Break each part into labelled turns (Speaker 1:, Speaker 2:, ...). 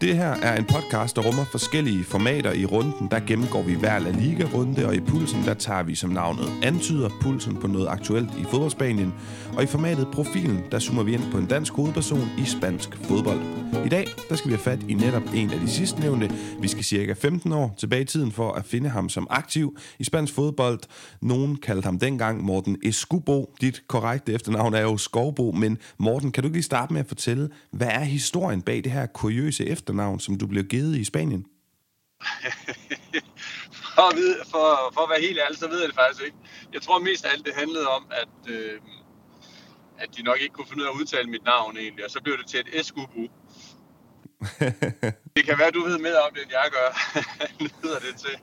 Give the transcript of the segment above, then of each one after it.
Speaker 1: Det her er en podcast, der rummer forskellige formater i runden. Der gennemgår vi hver La Liga-runde, og i pulsen der tager vi som navnet antyder pulsen på noget aktuelt i fodboldspanien. Og i formatet Profilen, der zoomer vi ind på en dansk hovedperson i spansk fodbold. I dag der skal vi have fat i netop en af de sidstnævnte. Vi skal cirka 15 år tilbage i tiden for at finde ham som aktiv i spansk fodbold. Nogen kaldte ham dengang Morten Escubo. Dit korrekte efternavn er jo Skovbo, men Morten, kan du ikke lige starte med at fortælle, hvad er historien bag det her kuriøse efternavn, som du blev givet i Spanien?
Speaker 2: for, at vide, for, for at være helt ærlig, så ved jeg det faktisk ikke. Jeg tror mest af alt, det handlede om, at, øh, at de nok ikke kunne finde ud af at udtale mit navn egentlig, og så blev det til et Eskubu. det kan være, du ved mere om det, end jeg gør, lyder det til.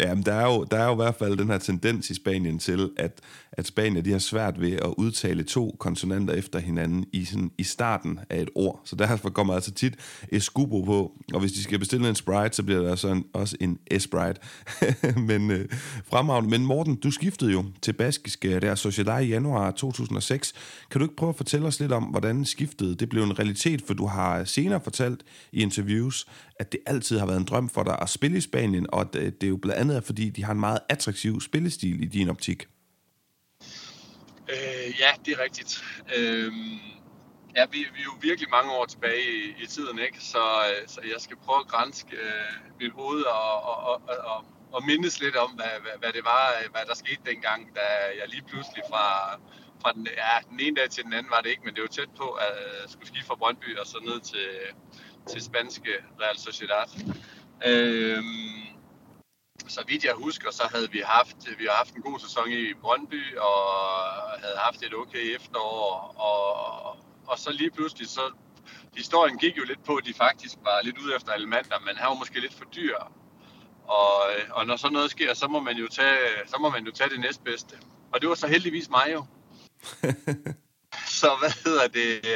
Speaker 1: Jamen, der er, jo, der er jo i hvert fald den her tendens i Spanien til, at, at Spanien de har svært ved at udtale to konsonanter efter hinanden i, sådan, i starten af et ord. Så derfor kommer altså tit escubo på, og hvis de skal bestille en Sprite, så bliver der så en, også en Sprite. Men øh, fremragende. Men Morten, du skiftede jo til baskisk øh, der Sociedad i januar 2006. Kan du ikke prøve at fortælle os lidt om, hvordan skiftet det blev en realitet? For du har senere fortalt i interviews, at det altid har været en drøm for dig at spille i Spanien, og at øh, det er jo blandt andet fordi, de har en meget attraktiv spillestil i din optik.
Speaker 2: Øh, ja, det er rigtigt. Øh, ja, vi, vi er jo virkelig mange år tilbage i, i tiden, ikke? Så, øh, så jeg skal prøve at grænske øh, mit hoved og, og, og, og, og mindes lidt om, hvad, hvad, hvad det var, øh, hvad der skete dengang, da jeg lige pludselig fra, fra den, ja, den ene dag til den anden var det ikke, men det var tæt på at jeg skulle skifte fra Brøndby og så ned til, til spanske Real Sociedad. Øh, så vidt jeg husker, så havde vi haft, vi har haft en god sæson i Brøndby, og havde haft et okay efterår, og, og så lige pludselig, så historien gik jo lidt på, at de faktisk var lidt ude efter Almander, men han var måske lidt for dyr. Og, og når sådan noget sker, så må man jo tage, så må man jo tage det næstbedste. Og det var så heldigvis mig jo. så hvad hedder det?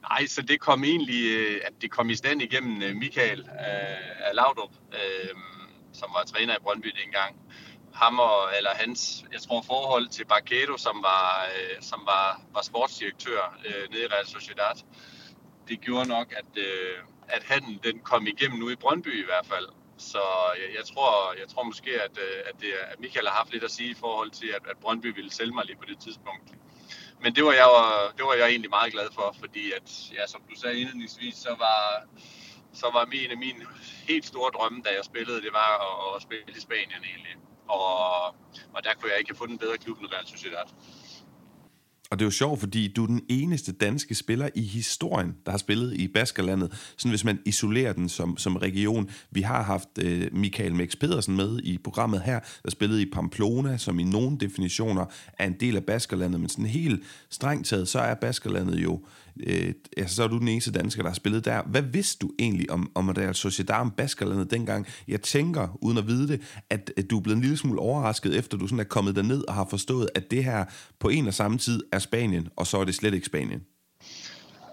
Speaker 2: Nej, så det kom egentlig, at det kom i stand igennem Michael af Laudrup. Øh, som var træner i Brøndby dengang. Ham og, eller hans, jeg tror, forhold til Barquedo, som var, øh, som var, var sportsdirektør øh, nede i Real Sociedad, det gjorde nok, at, øh, at han den kom igennem nu i Brøndby i hvert fald. Så jeg, jeg, tror, jeg tror måske, at, øh, at, det, at Michael har haft lidt at sige i forhold til, at, at Brøndby ville sælge mig lige på det tidspunkt. Men det var jeg, det var jeg egentlig meget glad for, fordi at, ja, som du sagde indledningsvis, så var, så var en af mine helt store drømme, da jeg spillede, det var at, at spille i Spanien egentlig. Og, og der kunne jeg ikke have fundet en bedre klub end Real Sociedad.
Speaker 1: Og det er jo sjovt, fordi du er den eneste danske spiller i historien, der har spillet i Baskerlandet. Sådan hvis man isolerer den som, som region. Vi har haft øh, Michael Max Pedersen med i programmet her, der spillede i Pamplona, som i nogle definitioner er en del af Baskerlandet. Men sådan helt strengt taget, så er Baskerlandet jo øh, altså, så er du den eneste dansker, der har spillet der. Hvad vidste du egentlig om, om Real Sociedad om Baskerlandet dengang? Jeg tænker, uden at vide det, at, at du er blevet en lille smule overrasket, efter du sådan er kommet derned og har forstået, at det her på en og samme tid er Spanien, og så er det slet ikke Spanien.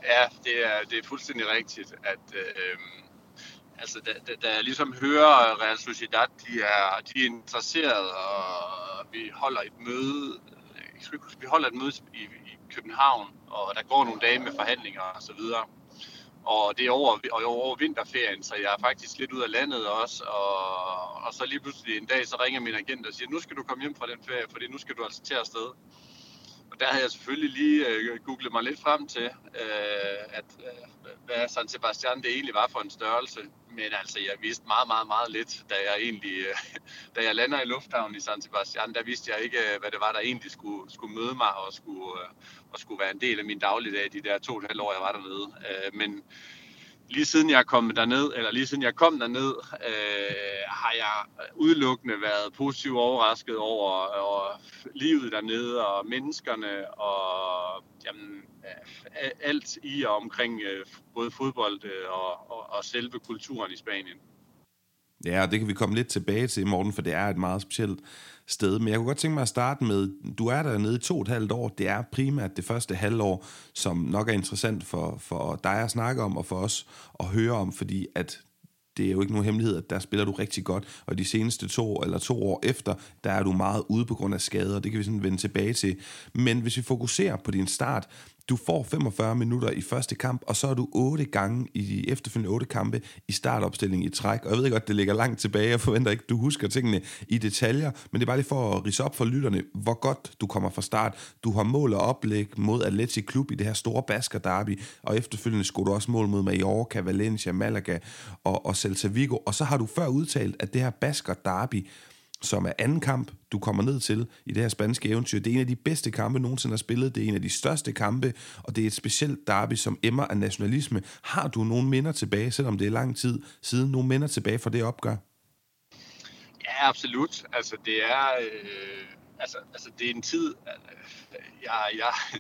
Speaker 2: Ja, det er, det er fuldstændig rigtigt, at øh, altså, da, da, da jeg ligesom hører Real Sociedad, de er, de er interesseret, og vi holder et møde, vi holder et møde i, i København, og der går nogle dage med forhandlinger og så videre. Og det er over, og over vinterferien, så jeg er faktisk lidt ud af landet også. Og, og så lige pludselig en dag, så ringer min agent og siger, nu skal du komme hjem fra den ferie, fordi nu skal du altså til afsted. Og der havde jeg selvfølgelig lige øh, googlet mig lidt frem til, øh, at, øh, hvad San Sebastian det egentlig var for en størrelse. Men altså, jeg vidste meget, meget, meget lidt, da jeg egentlig, øh, da jeg lander i lufthavnen i San Sebastian, der vidste jeg ikke, øh, hvad det var, der egentlig skulle, skulle møde mig og skulle, øh, og skulle være en del af min dagligdag de der to og et halvt år, jeg var dernede. Øh, men lige siden jeg kom derned, eller lige siden jeg kom derned, øh, har jeg udelukkende været positivt overrasket over, over livet dernede og menneskerne og jamen, øh, alt i og omkring øh, både fodbold øh, og, og, og selve kulturen i Spanien.
Speaker 1: Ja, det kan vi komme lidt tilbage til, Morten, for det er et meget specielt sted. Men jeg kunne godt tænke mig at starte med, du er der nede i to og et halvt år. Det er primært det første halvår, som nok er interessant for, for dig at snakke om, og for os at høre om, fordi at det er jo ikke nogen hemmelighed, at der spiller du rigtig godt, og de seneste to eller to år efter, der er du meget ude på grund af skader, og det kan vi sådan vende tilbage til. Men hvis vi fokuserer på din start, du får 45 minutter i første kamp, og så er du otte gange i de efterfølgende otte kampe i startopstilling i træk. Og jeg ved godt, det ligger langt tilbage. Jeg forventer ikke, du husker tingene i detaljer, men det er bare lige for at rise op for lytterne, hvor godt du kommer fra start. Du har mål og oplæg mod Atleti Klub i det her store Basker derby, og efterfølgende skulle du også mål mod Mallorca, Valencia, Malaga og, og Celta Vigo. Og så har du før udtalt, at det her Basker derby, som er anden kamp, du kommer ned til i det her spanske eventyr. Det er en af de bedste kampe, nogensinde har spillet. Det er en af de største kampe, og det er et specielt derby, som emmer af nationalisme. Har du nogle minder tilbage, selvom det er lang tid siden, nogle minder tilbage fra det opgør?
Speaker 2: Ja, absolut. Altså, det er, øh, altså, altså, det er en tid, øh, jeg, jeg,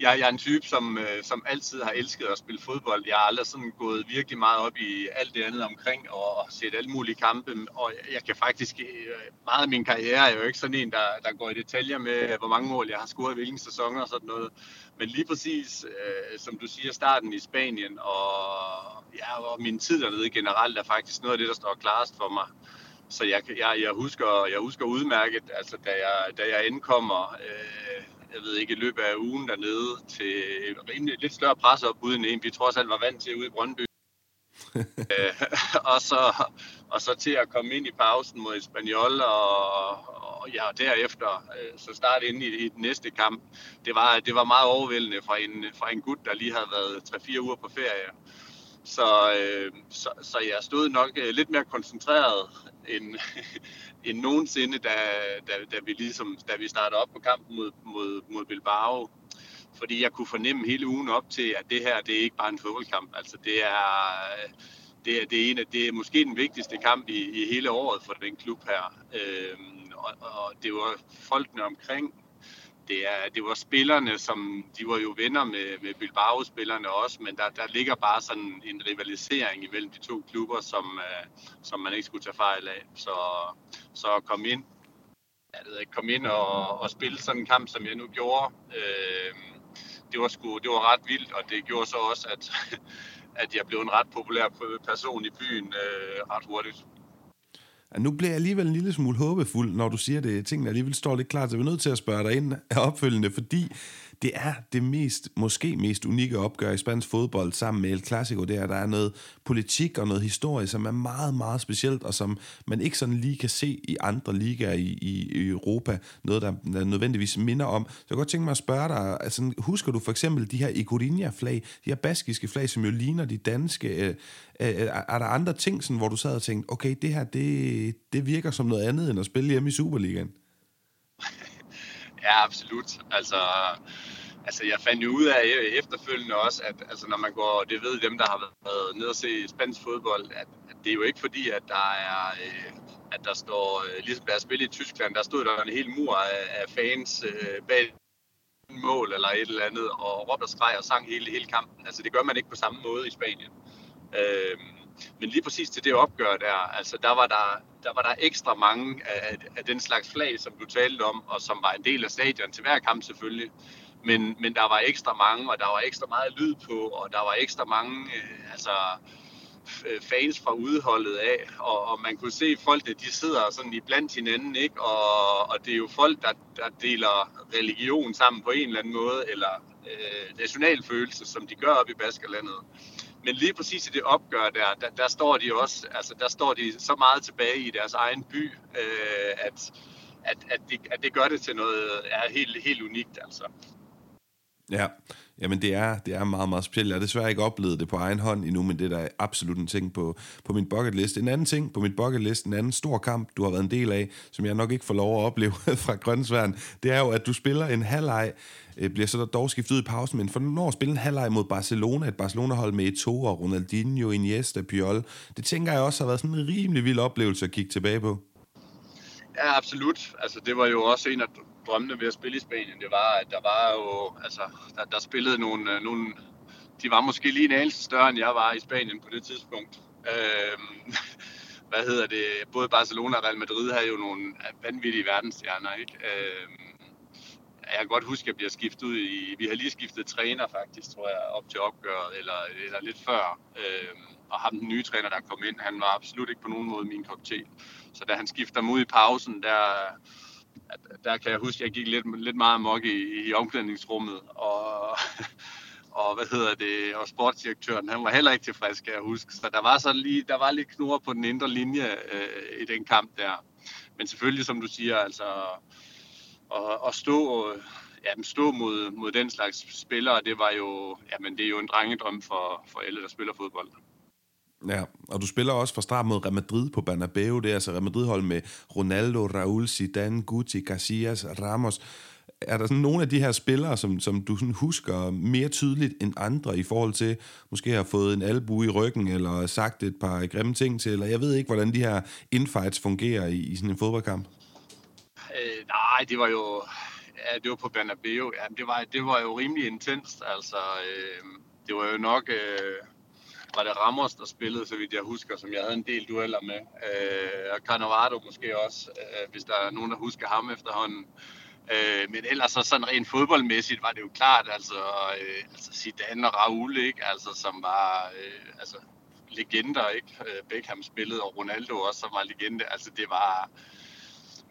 Speaker 2: jeg, jeg er en type, som, øh, som altid har elsket at spille fodbold. Jeg har aldrig sådan gået virkelig meget op i alt det andet omkring og set alle mulige kampe. Og jeg kan faktisk, øh, meget af min karriere er jo ikke sådan en, der, der går i detaljer med, hvor mange mål jeg har scoret i hvilken sæson og sådan noget. Men lige præcis, øh, som du siger, starten i Spanien og, ja, og min tid dernede generelt er faktisk noget af det, der står klarest for mig. Så jeg, jeg, jeg, husker, jeg husker udmærket, altså da jeg, da jeg indkommer, øh, jeg ved ikke, i løbet af ugen dernede til rimelig lidt større presseopbud end en, vi trods alt var vant til ude i Brøndby. øh, og, så, og så til at komme ind i pausen mod Espanyol, og, og ja, derefter øh, så starte ind i, i den næste kamp. Det var, det var meget overvældende fra en, fra en gut, der lige havde været 3-4 uger på ferie. Så, øh, så, så jeg stod nok øh, lidt mere koncentreret end, end nogensinde, da, da, da, vi ligesom, da vi startede op på kampen mod, mod, mod Bilbao. Fordi jeg kunne fornemme hele ugen op til, at det her, det er ikke bare en fodboldkamp. Altså det er, det er, det er, en af, det er måske den vigtigste kamp i, i hele året for den klub her. Øhm, og, og det var folkene omkring det, er, det var spillerne, som de var jo venner med, med Bilbao-spillerne også, men der, der ligger bare sådan en rivalisering imellem de to klubber, som, uh, som man ikke skulle tage fejl af. Så, så at komme ind, jeg ved ikke, komme ind og, og spille sådan en kamp, som jeg nu gjorde, øh, det, var sgu, det var ret vildt, og det gjorde så også, at, at jeg blev en ret populær person i byen øh, ret hurtigt
Speaker 1: at nu bliver jeg alligevel en lille smule håbefuld, når du siger det. Tingene alligevel står lidt klart, så vi er nødt til at spørge dig ind opfølgende, fordi det er det mest, måske mest unikke opgør i spansk fodbold sammen med El Clasico, det er, at der er noget politik og noget historie, som er meget, meget specielt, og som man ikke sådan lige kan se i andre ligaer i, i, Europa, noget, der, der nødvendigvis minder om. Så jeg kan godt tænke mig at spørge dig, altså, husker du for eksempel de her Icorinha-flag, de her baskiske flag, som jo ligner de danske, øh, øh, er der andre ting, sådan, hvor du sad og tænkte, okay, det her, det, det virker som noget andet, end at spille hjemme i Superligaen?
Speaker 2: Ja, absolut. Altså, altså jeg fandt jo ud af efterfølgende også, at altså, når man går, det ved dem, der har været nede og se spansk fodbold, at, at det er jo ikke fordi, at der er, øh, at der står, øh, ligesom der er spillet i Tyskland, der stod der en hel mur af, af fans øh, bag mål eller et eller andet, og råbte og skreg og sang hele, hele kampen. Altså det gør man ikke på samme måde i Spanien. Øh, men lige præcis til det opgør der, altså der var der, der, var der ekstra mange af, af den slags flag, som du talte om, og som var en del af stadion til hver kamp selvfølgelig. Men, men der var ekstra mange, og der var ekstra meget lyd på, og der var ekstra mange øh, altså, fans fra udholdet af, og, og man kunne se folk, de sidder sådan i blandt hinanden, ikke? Og, og det er jo folk, der, der deler religion sammen på en eller anden måde, eller øh, nationalfølelse, som de gør op i Baskerlandet men lige præcis i det opgør der, der, der står de også, altså der står de så meget tilbage i deres egen by, øh, at, at, at, det, at det gør det til noget er helt, helt unikt, altså.
Speaker 1: Ja, jamen det er, det er meget, meget specielt. Jeg har desværre ikke oplevet det på egen hånd endnu, men det er da absolut en ting på, på min bucket list. En anden ting på min bucket list, en anden stor kamp, du har været en del af, som jeg nok ikke får lov at opleve fra Grønnsværen, det er jo, at du spiller en halvleg øh, bliver så der dog skiftet ud i pausen, men for når at spille en halvleg mod Barcelona, et Barcelona-hold med Eto'o, Ronaldinho, Iniesta, Puyol, det tænker jeg også har været sådan en rimelig vild oplevelse at kigge tilbage på.
Speaker 2: Ja, absolut. Altså, det var jo også en af drømmene ved at spille i Spanien. Det var, at der var jo, altså, der, der spillede nogle, øh, nogle, de var måske lige en anelse større, end jeg var i Spanien på det tidspunkt. Øhm, hvad hedder det? Både Barcelona og Real Madrid havde jo nogle vanvittige verdensstjerner, ikke? Øhm, jeg kan godt huske, at jeg bliver skiftet ud i... Vi har lige skiftet træner faktisk, tror jeg, op til opgøret, eller, eller lidt før. Øhm, og ham, den nye træner, der kom ind, han var absolut ikke på nogen måde min kop te. Så da han skifter mig ud i pausen, der, der kan jeg huske, at jeg gik lidt, lidt meget amok i, i omklædningsrummet, og, og hvad hedder det, og sportsdirektøren, han var heller ikke tilfreds, kan jeg huske. Så der var så lige, der var lidt knurre på den indre linje øh, i den kamp der. Men selvfølgelig, som du siger, altså og, at stå, ja, stå mod, mod den slags spillere, det var jo, jamen, det er jo en drengedrøm for, for alle, der spiller fodbold.
Speaker 1: Ja, og du spiller også fra start mod Real Madrid på Bernabeu. Det er altså Real Madrid-hold med Ronaldo, Raul, Zidane, Guti, Casillas, Ramos. Er der sådan nogle af de her spillere, som, som du sådan husker mere tydeligt end andre i forhold til, måske har fået en albu i ryggen, eller sagt et par grimme ting til, eller jeg ved ikke, hvordan de her infights fungerer i, i sådan en fodboldkamp?
Speaker 2: Øh, nej, det var jo ja, det var på Bernabeu. Ja, det, var, det var jo rimelig intenst. Altså, øh, det var jo nok... Øh, var det Ramos, der spillede, så vidt jeg husker, som jeg havde en del dueller med. Øh, og Cannavaro måske også, øh, hvis der er nogen, der husker ham efterhånden. Øh, men ellers så sådan rent fodboldmæssigt var det jo klart, altså, øh, altså Zidane og Raul, ikke? Altså, som var øh, altså, legender, ikke? Øh, Beckham spillede, og Ronaldo også, som var legende. Altså, det var...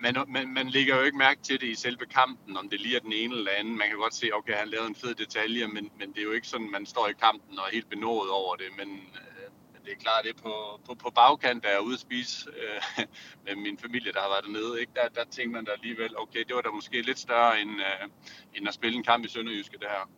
Speaker 2: Man, man, man lægger jo ikke mærke til det i selve kampen, om det lige er den ene eller anden. Man kan godt se, okay, han lavede en fed detalje, men, men det er jo ikke sådan, man står i kampen og er helt benået over det. Men øh, det er klart, det er på, på, på bagkant, der er ude at spise øh, med min familie, der har været dernede. Ikke? Der, der tænker man da alligevel, okay, det var da måske lidt større end, øh, end at spille en kamp i Sønderjyske, det her.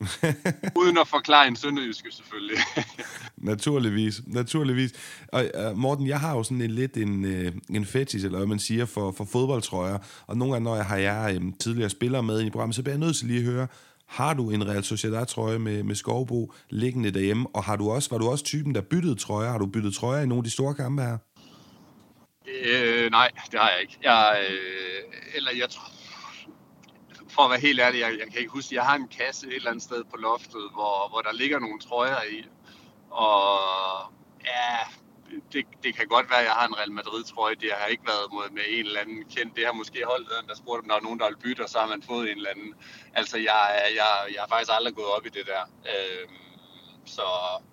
Speaker 2: Uden at forklare en sønderjyske, selvfølgelig.
Speaker 1: naturligvis, naturligvis. Og uh, Morten, jeg har jo sådan en lidt en, uh, en fetish, eller hvad man siger, for, for fodboldtrøjer. Og nogle gange, når jeg har jeg um, tidligere spillere med i programmet, så bliver jeg nødt til lige at høre, har du en Real Sociedad-trøje med, med Skovbo liggende derhjemme? Og har du også, var du også typen, der byttede trøjer? Har du byttet trøjer i nogle af de store kampe her?
Speaker 2: Øh, nej, det har jeg ikke. Jeg, øh, eller jeg tror, for at være helt ærlig, jeg, jeg kan ikke huske, jeg har en kasse et eller andet sted på loftet, hvor, hvor der ligger nogle trøjer i. Og ja, det, det kan godt være, at jeg har en Real Madrid-trøje. Det har ikke været mod med en eller anden kendt. Det har måske holdt den, der spurgte, om der er nogen, der vil bytte, og så har man fået en eller anden. Altså, jeg, jeg, jeg har faktisk aldrig gået op i det der. Øhm, så,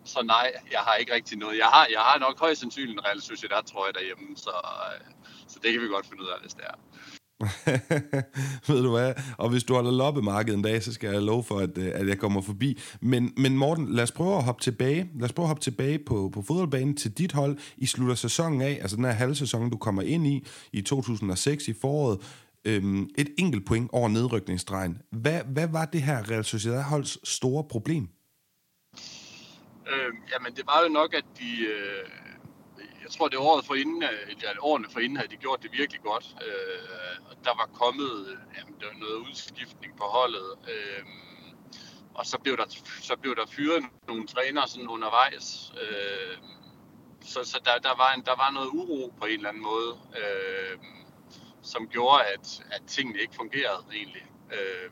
Speaker 2: så nej, jeg har ikke rigtig noget. Jeg har, jeg har nok højst sandsynligt en Real Sociedad-trøje derhjemme, så, øh, så det kan vi godt finde ud af, hvis det er.
Speaker 1: Ved du hvad? Og hvis du holder loppemarkedet en dag, så skal jeg love for, at, øh, at jeg kommer forbi. Men, men Morten, lad os prøve at hoppe tilbage. Lad os prøve at hoppe tilbage på, på fodboldbanen til dit hold. I slutter sæsonen af, altså den her halvsæson, du kommer ind i, i 2006 i foråret. Øhm, et enkelt point over nedrykningsstregen. Hvad, hvad var det her Real Sociedad-holds store problem?
Speaker 2: Øh, jamen, det var jo nok, at de... Øh jeg tror, det året for inden, øh, eller årene for inden havde de gjort det virkelig godt. Øh, der var kommet øh, jamen, der var noget udskiftning på holdet. Øh, og så blev, der, så blev der fyret nogle trænere sådan undervejs. Øh, så så der, der, var en, der var noget uro på en eller anden måde, øh, som gjorde, at, at tingene ikke fungerede egentlig. Øh,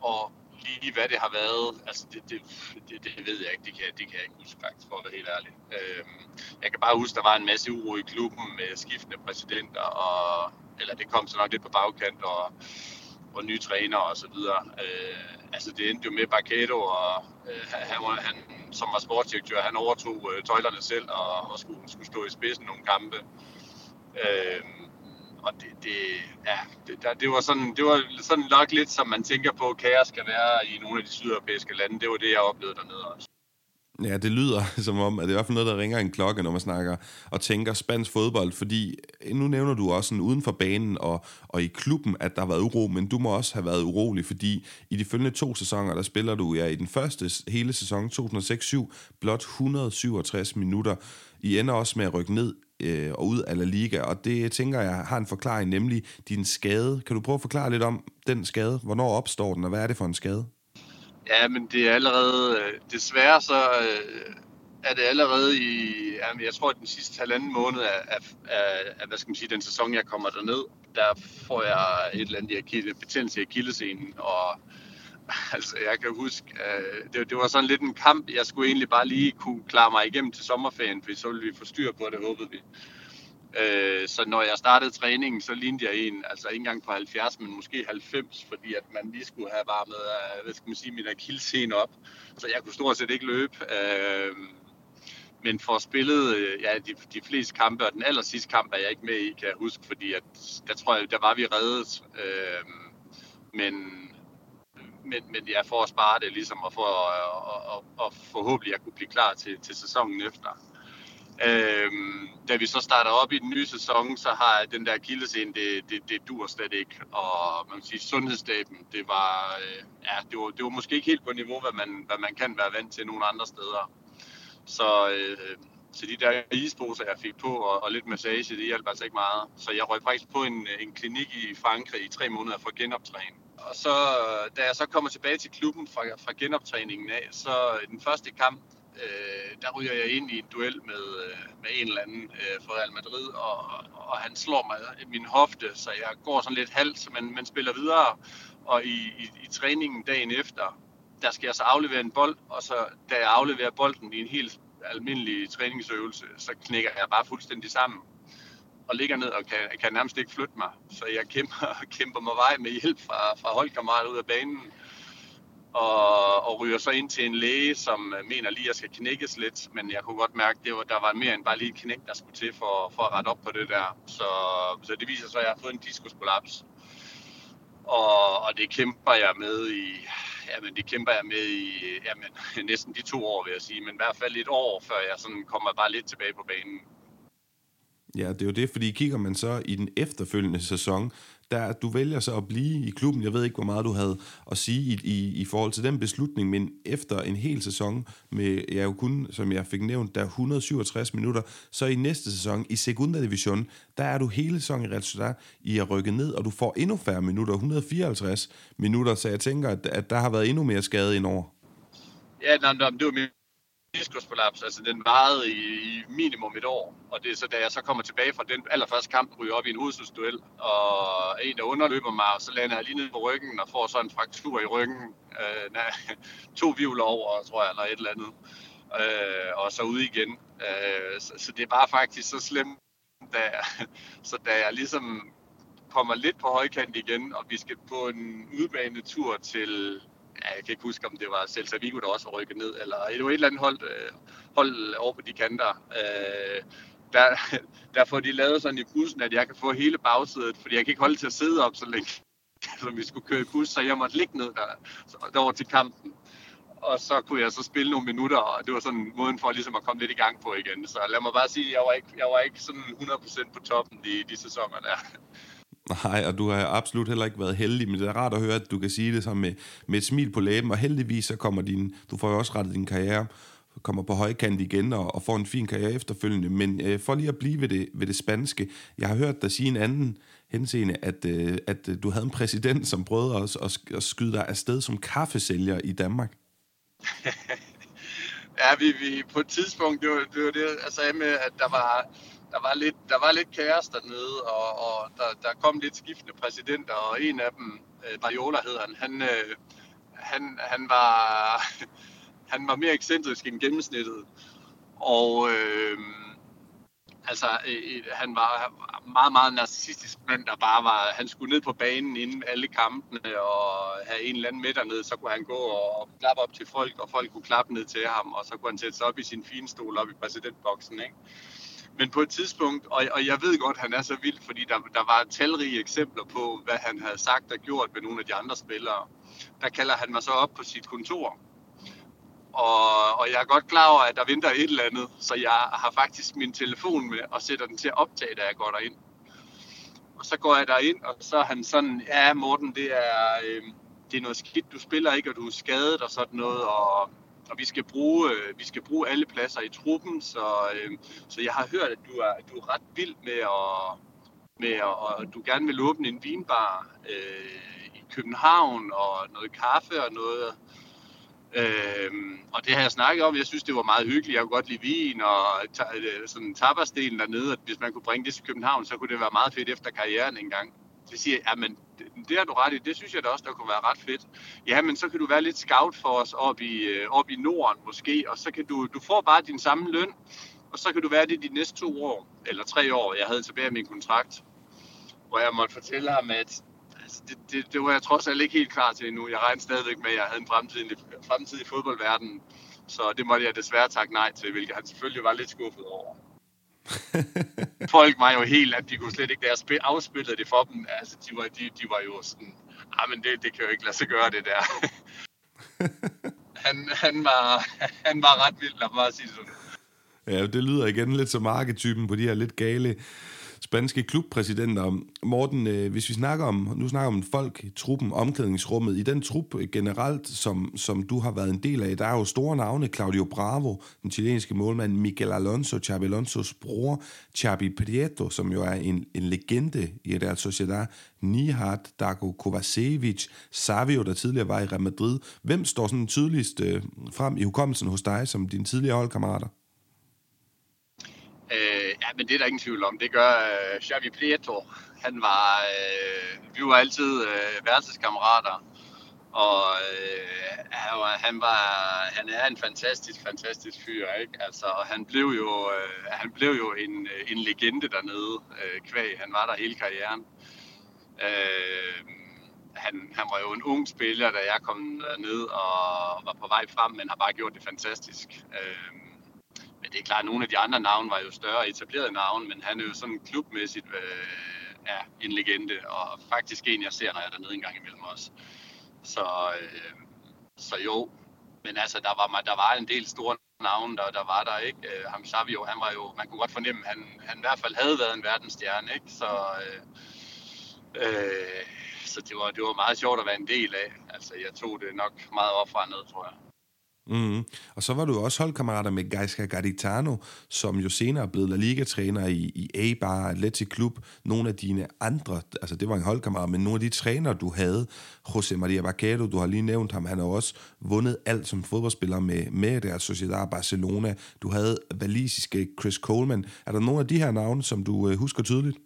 Speaker 2: og lige hvad det har været, altså det, det, det, det ved jeg ikke, det kan, det kan jeg ikke huske faktisk, for at være helt ærlig. Øhm, jeg kan bare huske, der var en masse uro i klubben med skiftende præsidenter, og, eller det kom så nok lidt på bagkant, og, og nye træner og så videre. Øh, altså det endte jo med Barcato, og øh, han, han, som var sportsdirektør, han overtog øh, tøjlerne selv og, og skulle, skulle stå i spidsen nogle kampe. Øh, og det, det, ja, det, der, det, var sådan, det var sådan nok lidt, som man tænker på, kaos skal være i nogle af de sydeuropæiske lande. Det var det, jeg oplevede dernede også.
Speaker 1: Ja, det lyder som om, at det er i hvert fald noget, der ringer en klokke, når man snakker og tænker spansk fodbold, fordi øh, nu nævner du også sådan uden for banen og, og i klubben, at der har været uro, men du må også have været urolig, fordi i de følgende to sæsoner, der spiller du ja, i den første hele sæson, 2006-7, blot 167 minutter. I ender også med at rykke ned øh, og ud af La Liga, og det tænker jeg har en forklaring, nemlig din skade. Kan du prøve at forklare lidt om den skade? Hvornår opstår den, og hvad er det for en skade?
Speaker 2: Ja, men det er allerede, øh, desværre så øh, er det allerede i, jeg tror, at den sidste halvanden måned af, af, af, af, hvad skal man sige, den sæson, jeg kommer derned, der får jeg et eller andet betændelse i akillescenen, og altså, jeg kan huske, øh, det, det var sådan lidt en kamp, jeg skulle egentlig bare lige kunne klare mig igennem til sommerferien, for så ville vi få styr på det, håbede vi. Øh, så når jeg startede træningen, så lignede jeg en, altså ikke engang på 70, men måske 90, fordi at man lige skulle have varmet, øh, hvad skal man sige, min akilsen op, så jeg kunne stort set ikke løbe. Øh, men for spillet øh, ja, de, de fleste kampe, og den aller sidste kamp er jeg ikke med i, kan jeg huske, fordi at, der tror jeg, der var vi reddet. Øh, men, men, men ja, for at spare det ligesom, og for at, og, og forhåbentlig at kunne blive klar til, til sæsonen efter. Øhm, da vi så starter op i den nye sæson, så har den der kildescene, det, det, det dur slet ikke. Og man kan sige, sundhedsstaben, det var, øh, ja, det var, det var måske ikke helt på niveau, hvad man, hvad man kan være vant til nogle andre steder. Så, øh, så de der isposer, jeg fik på, og, og lidt massage, det hjalp altså ikke meget. Så jeg røg faktisk på en, en klinik i Frankrig i tre måneder for genoptræning. Og så, da jeg så kommer tilbage til klubben fra, fra genoptræningen af, så i den første kamp, øh, der ryger jeg ind i en duel med, øh, med en eller anden øh, fra Real Madrid, og, og han slår mig i min hofte, så jeg går sådan lidt halvt, men man spiller videre. Og i, i, i træningen dagen efter, der skal jeg så aflevere en bold, og så da jeg afleverer bolden i en helt almindelig træningsøvelse, så knækker jeg bare fuldstændig sammen og ligger ned og kan, kan nærmest ikke flytte mig. Så jeg kæmper, kæmper mig vej med hjælp fra, fra holdkammerater ud af banen, og, og ryger så ind til en læge, som øh, mener lige, at jeg skal knækkes lidt, men jeg kunne godt mærke, at det var, der var mere end bare lige et knæk, der skulle til for, for at rette op på det der. Så, så det viser sig, at jeg har fået en diskuskollaps. Og, og det kæmper jeg med i, jamen det kæmper jeg med i jamen, næsten de to år, vil jeg sige, men i hvert fald et år, før jeg sådan kommer bare lidt tilbage på banen.
Speaker 1: Ja, det er jo det, fordi kigger man så i den efterfølgende sæson, der du vælger så at blive i klubben. Jeg ved ikke, hvor meget du havde at sige i, i, i forhold til den beslutning, men efter en hel sæson med, jeg jo kun, som jeg fik nævnt, der 167 minutter, så i næste sæson i Segunda Division, der er du hele sæsonen i Red i at rykke ned, og du får endnu færre minutter, 154 minutter, så jeg tænker, at, at der har været endnu mere skade indover.
Speaker 2: Ja, nej, nej, det var min diskusprolaps, altså den varede i, i minimum et år. Og det er så, da jeg så kommer tilbage fra den allerførste kamp, ryger op i en hovedstødsduel, og en, der underløber mig, og så lander jeg lige ned på ryggen og får så en fraktur i ryggen. Øh, nej, to vivler over, tror jeg, eller et eller andet. Øh, og så ud igen. Øh, så, så det er bare faktisk så slemt, da, så da jeg ligesom kommer lidt på højkant igen, og vi skal på en udbanetur til ja, jeg kan ikke huske, om det var Celta Vigo, der også var rykket ned, eller det var et eller andet hold, øh, hold over på de kanter. Øh, der, der får de lavet sådan i bussen, at jeg kan få hele bagsædet, fordi jeg kan ikke holde til at sidde op så længe, som vi skulle køre i bus, så jeg måtte ligge ned der, derover til kampen. Og så kunne jeg så spille nogle minutter, og det var sådan måden for ligesom at komme lidt i gang på igen. Så lad mig bare sige, at jeg var ikke, jeg var ikke sådan 100% på toppen de, de sæsoner der.
Speaker 1: Nej, og du har absolut heller ikke været heldig, men det er rart at høre, at du kan sige det så med, med et smil på læben, og heldigvis så kommer din, du får jo også rettet din karriere, kommer på højkant igen og, og får en fin karriere efterfølgende. Men øh, for lige at blive ved det, ved det spanske, jeg har hørt dig sige en anden henseende, at, øh, at øh, du havde en præsident, som prøvede at, at, at skyde dig afsted som kaffesælger i Danmark.
Speaker 2: ja, vi, vi på et tidspunkt, det var det, var det jeg sagde med, at der var der var lidt, der var lidt kaos dernede, og, og der, der kom lidt skiftende præsidenter, og en af dem, øh, Bariola hedder han, han, øh, han, han, var, han var mere ekscentrisk end gennemsnittet. Og øh, altså, øh, øh, han var meget, meget narcissistisk mand, der bare var, han skulle ned på banen inden alle kampene, og have en eller anden med dernede, så kunne han gå og klappe op til folk, og folk kunne klappe ned til ham, og så kunne han sætte sig op i sin fine stol op i præsidentboksen, ikke? Men på et tidspunkt, og, og jeg ved godt, at han er så vild, fordi der, der var talrige eksempler på, hvad han havde sagt og gjort med nogle af de andre spillere. Der kalder han mig så op på sit kontor. Og, og jeg er godt klar over, at der venter et eller andet, så jeg har faktisk min telefon med og sætter den til at optage, da jeg går derind. Og så går jeg derind, og så er han sådan, ja Morten, det er, øh, det er noget skidt, du spiller ikke, og du er skadet og sådan noget, og og vi skal bruge, øh, vi skal bruge alle pladser i truppen, så, øh, så jeg har hørt, at du er, du er ret vild med at, med at, og du gerne vil åbne en vinbar øh, i København, og noget kaffe og noget. Øh, og det har jeg snakket om. Jeg synes, det var meget hyggeligt. Jeg kunne godt lide vin og ta- øh, sådan tapasdelen dernede. At hvis man kunne bringe det til København, så kunne det være meget fedt efter karrieren engang. Så siger jeg, men det, har du ret i, det synes jeg da også, der kunne være ret fedt. Ja, men så kan du være lidt scout for os op i, øh, op i Norden måske, og så kan du, du får bare din samme løn, og så kan du være det de næste to år, eller tre år, jeg havde tilbage min kontrakt, hvor jeg måtte fortælle ham, at altså, det, det, det var jeg trods alt ikke helt klar til endnu. Jeg regnede stadigvæk med, at jeg havde en fremtid, fremtid i fodboldverdenen. Så det måtte jeg desværre takke nej til, hvilket han selvfølgelig var lidt skuffet over. Folk var jo helt, at de kunne slet ikke, da jeg afspillede det for dem, altså de var, de, de var jo sådan, ah, men det, det kan jo ikke lade sig gøre det der. han, han, var, han var ret vild, lad mig bare sige sådan.
Speaker 1: Ja, det lyder igen lidt som arketypen på de her lidt gale spanske klubpræsidenter. Morten, øh, hvis vi snakker om, nu snakker om folk, truppen, omklædningsrummet, i den trup øh, generelt, som, som du har været en del af, der er jo store navne, Claudio Bravo, den chilenske målmand, Miguel Alonso, Xabi Alonsos bror, Xabi Prieto, som jo er en, en legende i Real Sociedad, Nihat, Dago Kovacevic, Savio, der tidligere var i Real Madrid. Hvem står sådan tydeligst øh, frem i hukommelsen hos dig som dine tidligere holdkammerater?
Speaker 2: Ja, men det er der ingen tvivl om. Det gør øh, Xavi Prieto. Han var, øh, vi var altid øh, værelseskammerater. Og øh, han, var, han er en fantastisk, fantastisk fyr, ikke? Altså, og han blev jo, øh, han blev jo en, øh, en legende dernede, øh, kvæg. Han var der hele karrieren. Øh, han, han var jo en ung spiller, da jeg kom ned og var på vej frem, men har bare gjort det fantastisk. Øh, men det er klart, at nogle af de andre navne var jo større etablerede navne, men han er jo sådan klubmæssigt øh, ja, en legende, og faktisk en, jeg ser, når jeg er dernede en gang imellem også. Så, øh, så jo, men altså, der var, der var en del store navne, der, der var der, ikke? Øh, ham Savio, han var jo, man kunne godt fornemme, han, han i hvert fald havde været en verdensstjerne, ikke? Så, øh, øh, så det var, det var meget sjovt at være en del af. Altså, jeg tog det nok meget opfrandet, ned, tror jeg.
Speaker 1: Mm. Og så var du også holdkammerater med Gaisca Garitano, som jo senere er blevet La Liga-træner i, i A-Bar, Athletic Club. Nogle af dine andre, altså det var en holdkammerat, men nogle af de trænere, du havde, José Maria Vaquero, du har lige nævnt ham, han har også vundet alt som fodboldspiller med, med deres Sociedad Barcelona. Du havde valisiske Chris Coleman. Er der nogle af de her navne, som du øh, husker tydeligt?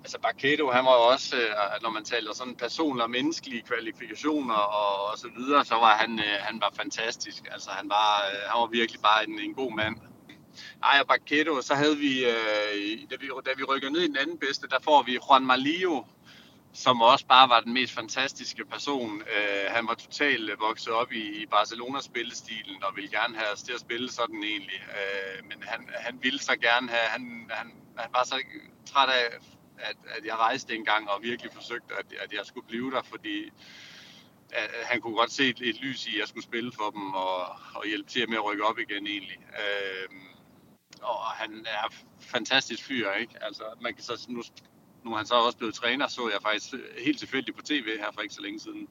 Speaker 2: Altså Barketo, han var jo også, øh, når man taler sådan personlige og menneskelige kvalifikationer og, og så videre, så var han, øh, han var fantastisk. Altså han var, øh, han var virkelig bare en, en god mand. Ej, og Barketo, så havde vi, da vi, da vi rykker ned i den anden bedste, der får vi Juan Malio, som også bare var den mest fantastiske person. han var totalt vokset op i, i Barcelonas spillestilen og ville gerne have os til at spille sådan egentlig. men han, han ville så gerne have, han, han, han var så træt af at, at jeg rejste en gang og virkelig forsøgte, at, at jeg skulle blive der, fordi at han kunne godt se et, et lys i, at jeg skulle spille for dem og, og hjælpe til med at rykke op igen egentlig. Øh, og han er fantastisk fyr, ikke? Altså, man kan så, nu, nu er han så også blevet træner, så jeg faktisk helt tilfældigt på tv her for ikke så længe siden,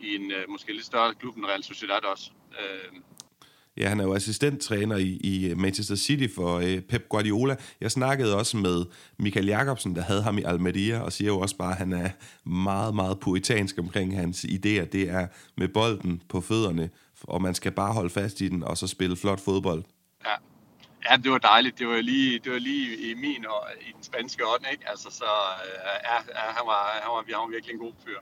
Speaker 2: i en øh, måske lidt større klub end Real Sociedad også. Øh,
Speaker 1: Ja, han er jo assistenttræner i, i øh, Manchester City for øh, Pep Guardiola. Jeg snakkede også med Michael Jakobsen, der havde ham i Almeria, og siger jo også bare, at han er meget, meget puritansk omkring hans idéer. Det er med bolden på fødderne, og man skal bare holde fast i den, og så spille flot fodbold.
Speaker 2: Ja, ja det var dejligt. Det var lige, det var lige i min og i den spanske ånd, ikke? Altså, så øh, ja, han, var, han, var, han var virkelig en god fyr.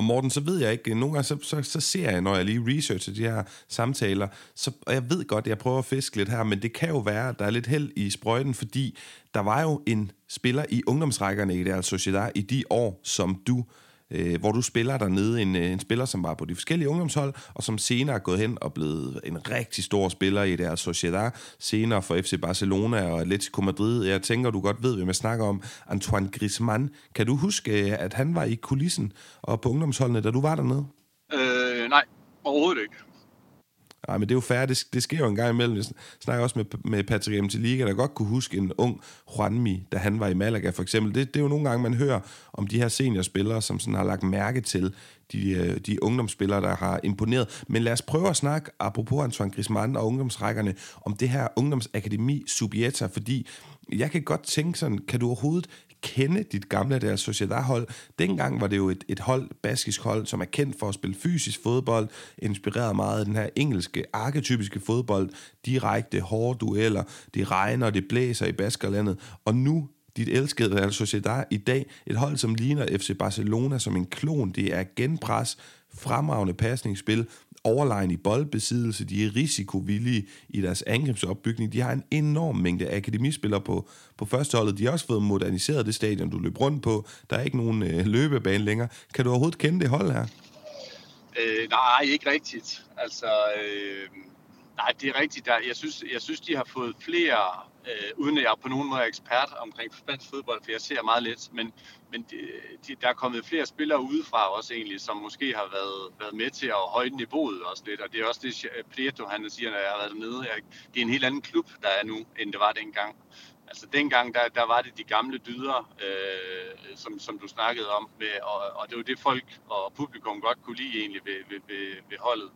Speaker 1: Og Morten, så ved jeg ikke, nogle gange så, så, så ser jeg, når jeg lige researcher de her samtaler, så, og jeg ved godt, at jeg prøver at fiske lidt her, men det kan jo være, at der er lidt held i sprøjten, fordi der var jo en spiller i ungdomsrækkerne i Real Sociedad i de år, som du øh, Øh, hvor du spiller dernede, en, øh, en spiller, som var på de forskellige ungdomshold, og som senere er gået hen og blevet en rigtig stor spiller i deres Sociedad, senere for FC Barcelona og Atletico Madrid. Jeg tænker, du godt ved, hvem jeg snakker om. Antoine Griezmann. Kan du huske, øh, at han var i kulissen og på ungdomsholdene, da du var dernede?
Speaker 2: Øh, nej, overhovedet ikke.
Speaker 1: Nej, men det er jo færdigt. Det, det sker jo en gang imellem. Jeg snakker også med, med Patrick Liga, der godt kunne huske en ung Juanmi, da han var i Malaga for eksempel. Det, det er jo nogle gange, man hører om de her seniorspillere, som sådan har lagt mærke til de, øh, de ungdomsspillere, der har imponeret. Men lad os prøve at snakke, apropos Antoine Griezmann og ungdomsrækkerne, om det her ungdomsakademi Subieta, fordi jeg kan godt tænke sådan, kan du overhovedet kende dit gamle der Sociedad-hold. Dengang var det jo et, et hold, baskisk hold, som er kendt for at spille fysisk fodbold, inspireret meget af den her engelske, arketypiske fodbold, direkte, hårde dueller, det regner, det blæser i Baskerlandet, og nu dit elskede Real Sociedad i dag, et hold, som ligner FC Barcelona som en klon. Det er genpres, fremragende pasningsspil, overlegen i boldbesiddelse, de er risikovillige i deres angrebsopbygning. De har en enorm mængde akademispillere på, på førsteholdet. De har også fået moderniseret det stadion, du løb rundt på. Der er ikke nogen øh, løbebane længere. Kan du overhovedet kende det hold her?
Speaker 2: Øh, nej, ikke rigtigt. Altså, øh, nej, det er rigtigt. Der, jeg, synes, jeg synes, de har fået flere, øh, uden at jeg på nogen måde er ekspert omkring spansk fodbold, for jeg ser meget lidt, men, men de, de, der er kommet flere spillere udefra også egentlig, som måske har været, været med til at højne niveauet også lidt, og det er også det, Prieto han siger, når jeg har været dernede. Jeg, det er en helt anden klub, der er nu, end det var dengang. Altså dengang, der, der var det de gamle dyder, øh, som, som du snakkede om, med, og, og det var det folk og publikum godt kunne lide egentlig ved, ved, ved, ved holdet.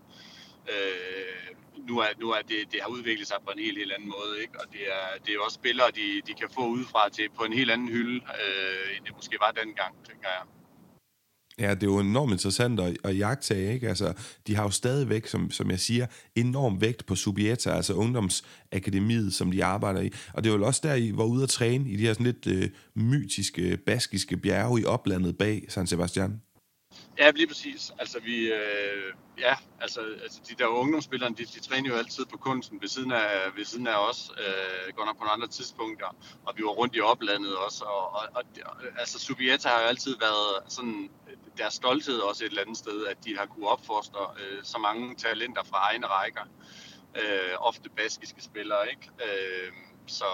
Speaker 2: Øh, nu er, nu er det, det har udviklet sig på en helt, helt anden måde, ikke? og det er, det er også spillere, de, de kan få udefra til på en helt anden hylde, øh, end det måske var dengang, tænker jeg.
Speaker 1: Ja, det er jo enormt interessant at, at jagtage, ikke? Altså, de har jo stadigvæk, som, som jeg siger, enorm vægt på Subieta, altså ungdomsakademiet, som de arbejder i. Og det er jo også der, I var ude at træne i de her sådan lidt øh, mytiske, baskiske bjerge i oplandet bag San Sebastian.
Speaker 2: Ja, lige præcis. Altså, vi, øh, ja, altså, altså de der ungdomsspillere, de, de træner jo altid på kunsten ved siden af, ved siden af os, øh, går nok på nogle andre tidspunkter, og vi var rundt i oplandet også, og, og, og altså Subieta har jo altid været sådan deres stolthed også et eller andet sted, at de har kunne opfostre øh, så mange talenter fra egne rækker, øh, ofte baskiske spillere, ikke? Øh, så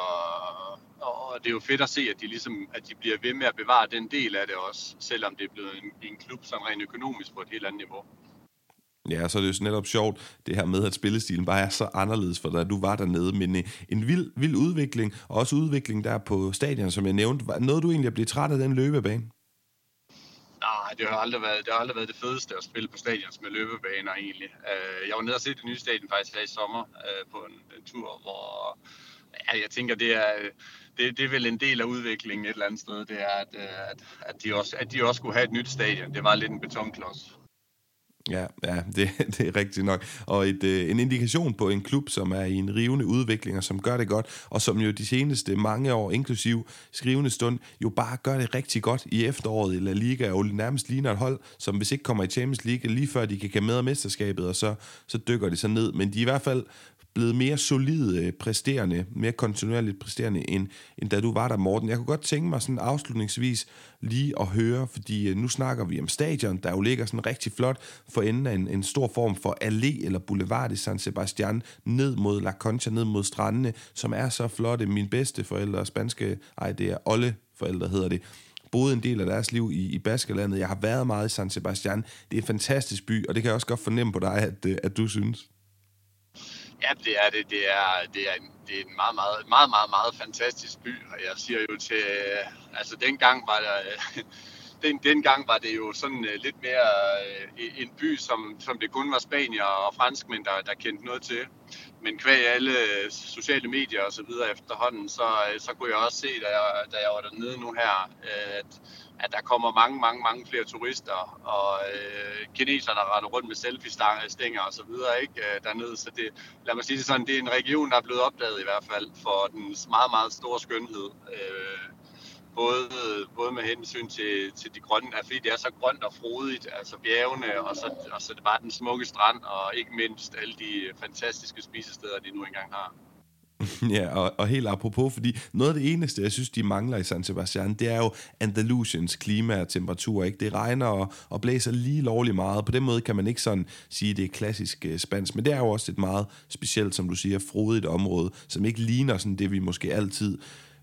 Speaker 2: og det er jo fedt at se, at de, ligesom, at de bliver ved med at bevare den del af det også, selvom det er blevet en, en klub sådan rent økonomisk på et helt andet niveau.
Speaker 1: Ja, så er det jo netop sjovt, det her med, at spillestilen bare er så anderledes, for da du var dernede, men øh, en vild, vild udvikling, og også udvikling der på stadion, som jeg nævnte. Noget du egentlig at blive træt af den løbebane?
Speaker 2: Nej, det har aldrig været det, har aldrig været det fedeste at spille på stadions med løbebaner egentlig. Øh, jeg var nede og se det nye stadion faktisk her i sommer øh, på en, en tur, hvor ja, jeg tænker, det er, det, det er vel en del af udviklingen et eller andet sted, det er, at, øh, at, at, de også, at de også skulle have et nyt stadion. Det var lidt en betonklods.
Speaker 1: Ja, ja det, det er rigtigt nok. Og et, øh, en indikation på en klub, som er i en rivende udvikling, og som gør det godt, og som jo de seneste mange år, inklusiv skrivende stund, jo bare gør det rigtig godt i efteråret i La Liga, og nærmest ligner et hold, som hvis ikke kommer i Champions League, lige før de kan komme med af mesterskabet, og så, så dykker de så ned. Men de er i hvert fald blevet mere solide øh, præsterende, mere kontinuerligt præsterende, end, end da du var der, Morten. Jeg kunne godt tænke mig sådan afslutningsvis lige at høre, fordi øh, nu snakker vi om stadion, der jo ligger sådan rigtig flot for enden af en, en stor form for allé eller boulevard i San Sebastian, ned mod La Concha, ned mod strandene, som er så flotte. Min bedste forældre, spanske, ej det er Olle forældre hedder det, boede en del af deres liv i, i Baskerlandet. Jeg har været meget i San Sebastian. Det er en fantastisk by, og det kan jeg også godt fornemme på dig, at, øh, at du synes.
Speaker 2: Ja, det er det. Det er, det er, en, det er en meget, meget, meget, meget, meget fantastisk by. Og jeg siger jo til, øh, altså dengang var der, den, dengang var det jo sådan uh, lidt mere uh, en by, som, som det kun var spanier og franskmænd, der, der kendte noget til. Men kvæg alle øh, sociale medier og så videre efterhånden, så, så kunne jeg også se, da jeg, da jeg var dernede nu her, at, at der kommer mange, mange, mange flere turister, og øh, der render rundt med selfie-stænger og så videre, ikke, øh, dernede. Så det, lad mig sige det sådan, det er en region, der er blevet opdaget i hvert fald for den meget, meget store skønhed. Øh, både, både med hensyn til, til de grønne, fordi det er så grønt og frodigt, altså bjergene, og så, og så det bare den smukke strand, og ikke mindst alle de fantastiske spisesteder, de nu engang har.
Speaker 1: ja, og, og helt apropos, fordi noget af det eneste, jeg synes, de mangler i San Sebastian, det er jo Andalusiens klima og temperatur. Ikke? Det regner og, og blæser lige lovligt meget. På den måde kan man ikke sådan sige, at det er klassisk øh, spansk, men det er jo også et meget specielt, som du siger, frodigt område, som ikke ligner sådan det, vi måske altid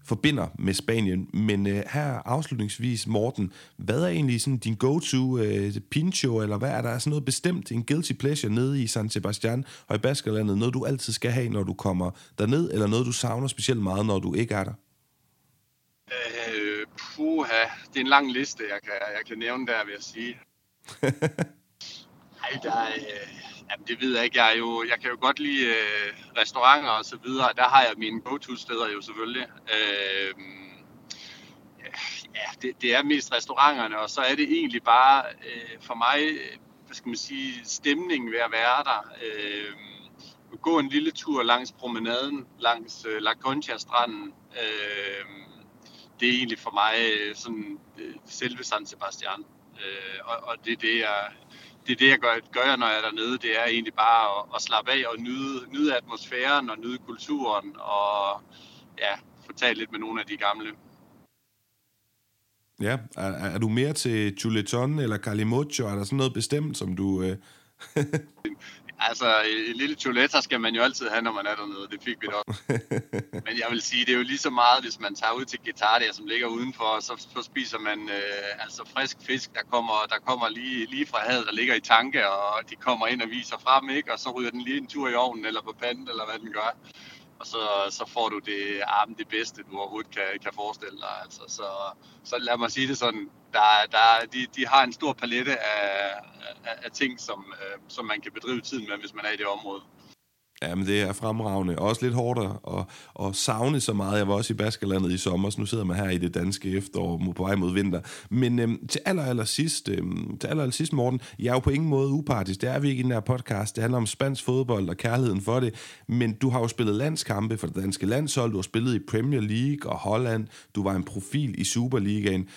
Speaker 1: forbinder med Spanien. Men øh, her afslutningsvis, Morten, hvad er egentlig sådan din go-to øh, pincho, eller hvad er der sådan noget bestemt, en guilty pleasure nede i San Sebastian og i Baskerlandet, noget du altid skal have, når du kommer derned, eller noget du savner specielt meget, når du ikke er der?
Speaker 2: Øh, puha, det er en lang liste, jeg kan, jeg kan nævne der, vil jeg sige. Ej, der er, øh, Jamen, det ved jeg ikke. Jeg, er jo, jeg kan jo godt lide øh, restauranter og så videre. Der har jeg mine go-to-steder jo selvfølgelig. Øh, ja, det, det er mest restauranterne, og så er det egentlig bare øh, for mig, øh, hvad skal man sige, stemningen ved at være der. Øh, gå en lille tur langs promenaden, langs øh, La Concha-stranden. Øh, det er egentlig for mig øh, sådan øh, selve San Sebastian. Øh, og, og det er det, jeg, det er det, jeg gør, gør når jeg er dernede. Det er egentlig bare at, at slappe af og nyde, nyde atmosfæren og nyde kulturen og ja, få talt lidt med nogle af de gamle.
Speaker 1: Ja, er, er du mere til Chuleton eller Calimocho? Er der sådan noget bestemt, som du... Øh...
Speaker 2: Altså, en lille chuleta skal man jo altid have, når man er dernede. Det fik vi da Men jeg vil sige, det er jo lige så meget, hvis man tager ud til Guitardia, som ligger udenfor, så, så spiser man øh, altså frisk fisk, der kommer, der kommer lige, lige fra havet, der ligger i tanke, og de kommer ind og viser frem, ikke? og så ryger den lige en tur i ovnen, eller på panden, eller hvad den gør og så, så får du det, ah, armen det bedste, du overhovedet kan, kan forestille dig. Altså, så, så lad mig sige det sådan, der, der, de, de har en stor palette af, af, af ting, som, øh, som man kan bedrive tiden med, hvis man er i det område.
Speaker 1: Jamen, det er fremragende. Også lidt hårdt at, at savne så meget. Jeg var også i Baskerlandet i sommer, så nu sidder man her i det danske efterår på vej mod vinter. Men øhm, til aller, aller sidst, øhm, til aller, aller sidst, Morten, jeg er jo på ingen måde upartisk. Det er vi ikke i den her podcast. Det handler om spansk fodbold og kærligheden for det. Men du har jo spillet landskampe for det danske landshold. Du har spillet i Premier League og Holland. Du var en profil i Superligaen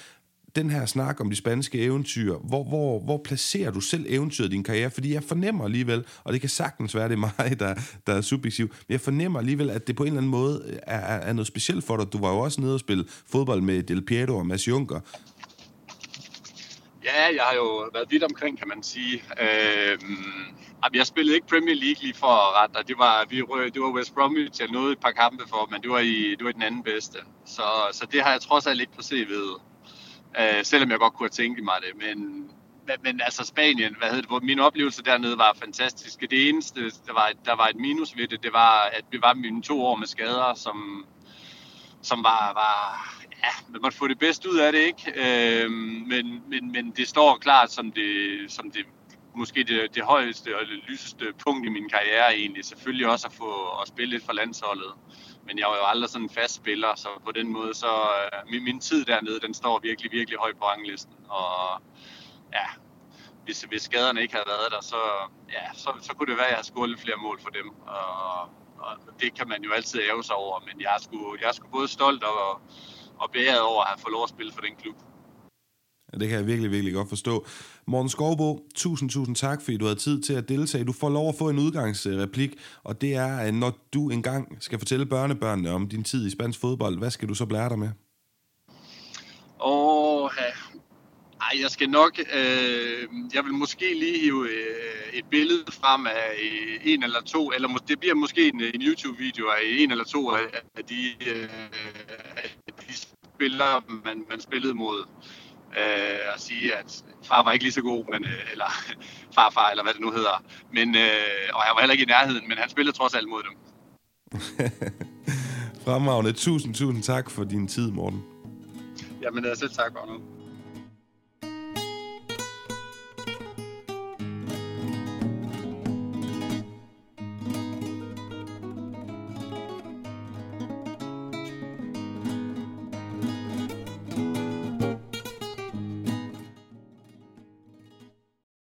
Speaker 1: den her snak om de spanske eventyr, hvor, hvor, hvor placerer du selv eventyret i din karriere? Fordi jeg fornemmer alligevel, og det kan sagtens være, det er mig, der, der er subjektiv, men jeg fornemmer alligevel, at det på en eller anden måde er, er noget specielt for dig. Du var jo også nede og spille fodbold med Del Piero og Mads Juncker.
Speaker 2: Ja, jeg har jo været vidt omkring, kan man sige. Øh, jeg spillede ikke Premier League lige for at rette, det var, vi, det var West Bromwich, jeg nåede et par kampe for, men det var i, det var i den anden bedste. Så, så det har jeg trods alt ikke på CV'et. Øh, selvom jeg godt kunne have tænkt mig det. Men, men, men altså Spanien, hvad hedder det, min oplevelse dernede var fantastisk. Det eneste, der var, der var et minus ved det, det var, at vi var mine to år med skader, som, som var, var ja, man måtte få det bedste ud af det, ikke? Øh, men, men, men det står klart som det, som det måske det, det højeste og det lyseste punkt i min karriere egentlig. Selvfølgelig også at få at spille lidt for landsholdet men jeg var jo aldrig sådan en fast spiller, så på den måde, så øh, min, min tid dernede, den står virkelig, virkelig højt på ranglisten. Og ja, hvis, hvis skaderne ikke havde været der, så, ja, så, så kunne det være, at jeg havde scoret lidt flere mål for dem. Og, og det kan man jo altid æve sig over, men jeg er sgu, jeg er sgu både stolt og, og beæret over at have fået lov at spille for den klub.
Speaker 1: Det kan jeg virkelig, virkelig godt forstå. Morten Skovbo, tusind, tusind tak, fordi du havde tid til at deltage. Du får lov at få en udgangsreplik, og det er, at når du engang skal fortælle børnebørnene om din tid i spansk fodbold, hvad skal du så blære dig med?
Speaker 2: Åh, ej, jeg skal nok, øh, jeg vil måske lige hive øh, et billede frem af øh, en eller to, eller det bliver måske en, en YouTube-video af en eller to af, af de, øh, af de spillere, man, man spillede mod øh, og sige, at far var ikke lige så god, men, øh, eller farfar, eller hvad det nu hedder. Men, øh, og jeg var heller ikke i nærheden, men han spillede trods alt mod dem.
Speaker 1: Fremragende. Tusind, tusind tak for din tid, Morten.
Speaker 2: Jamen, selv tak, Arnold.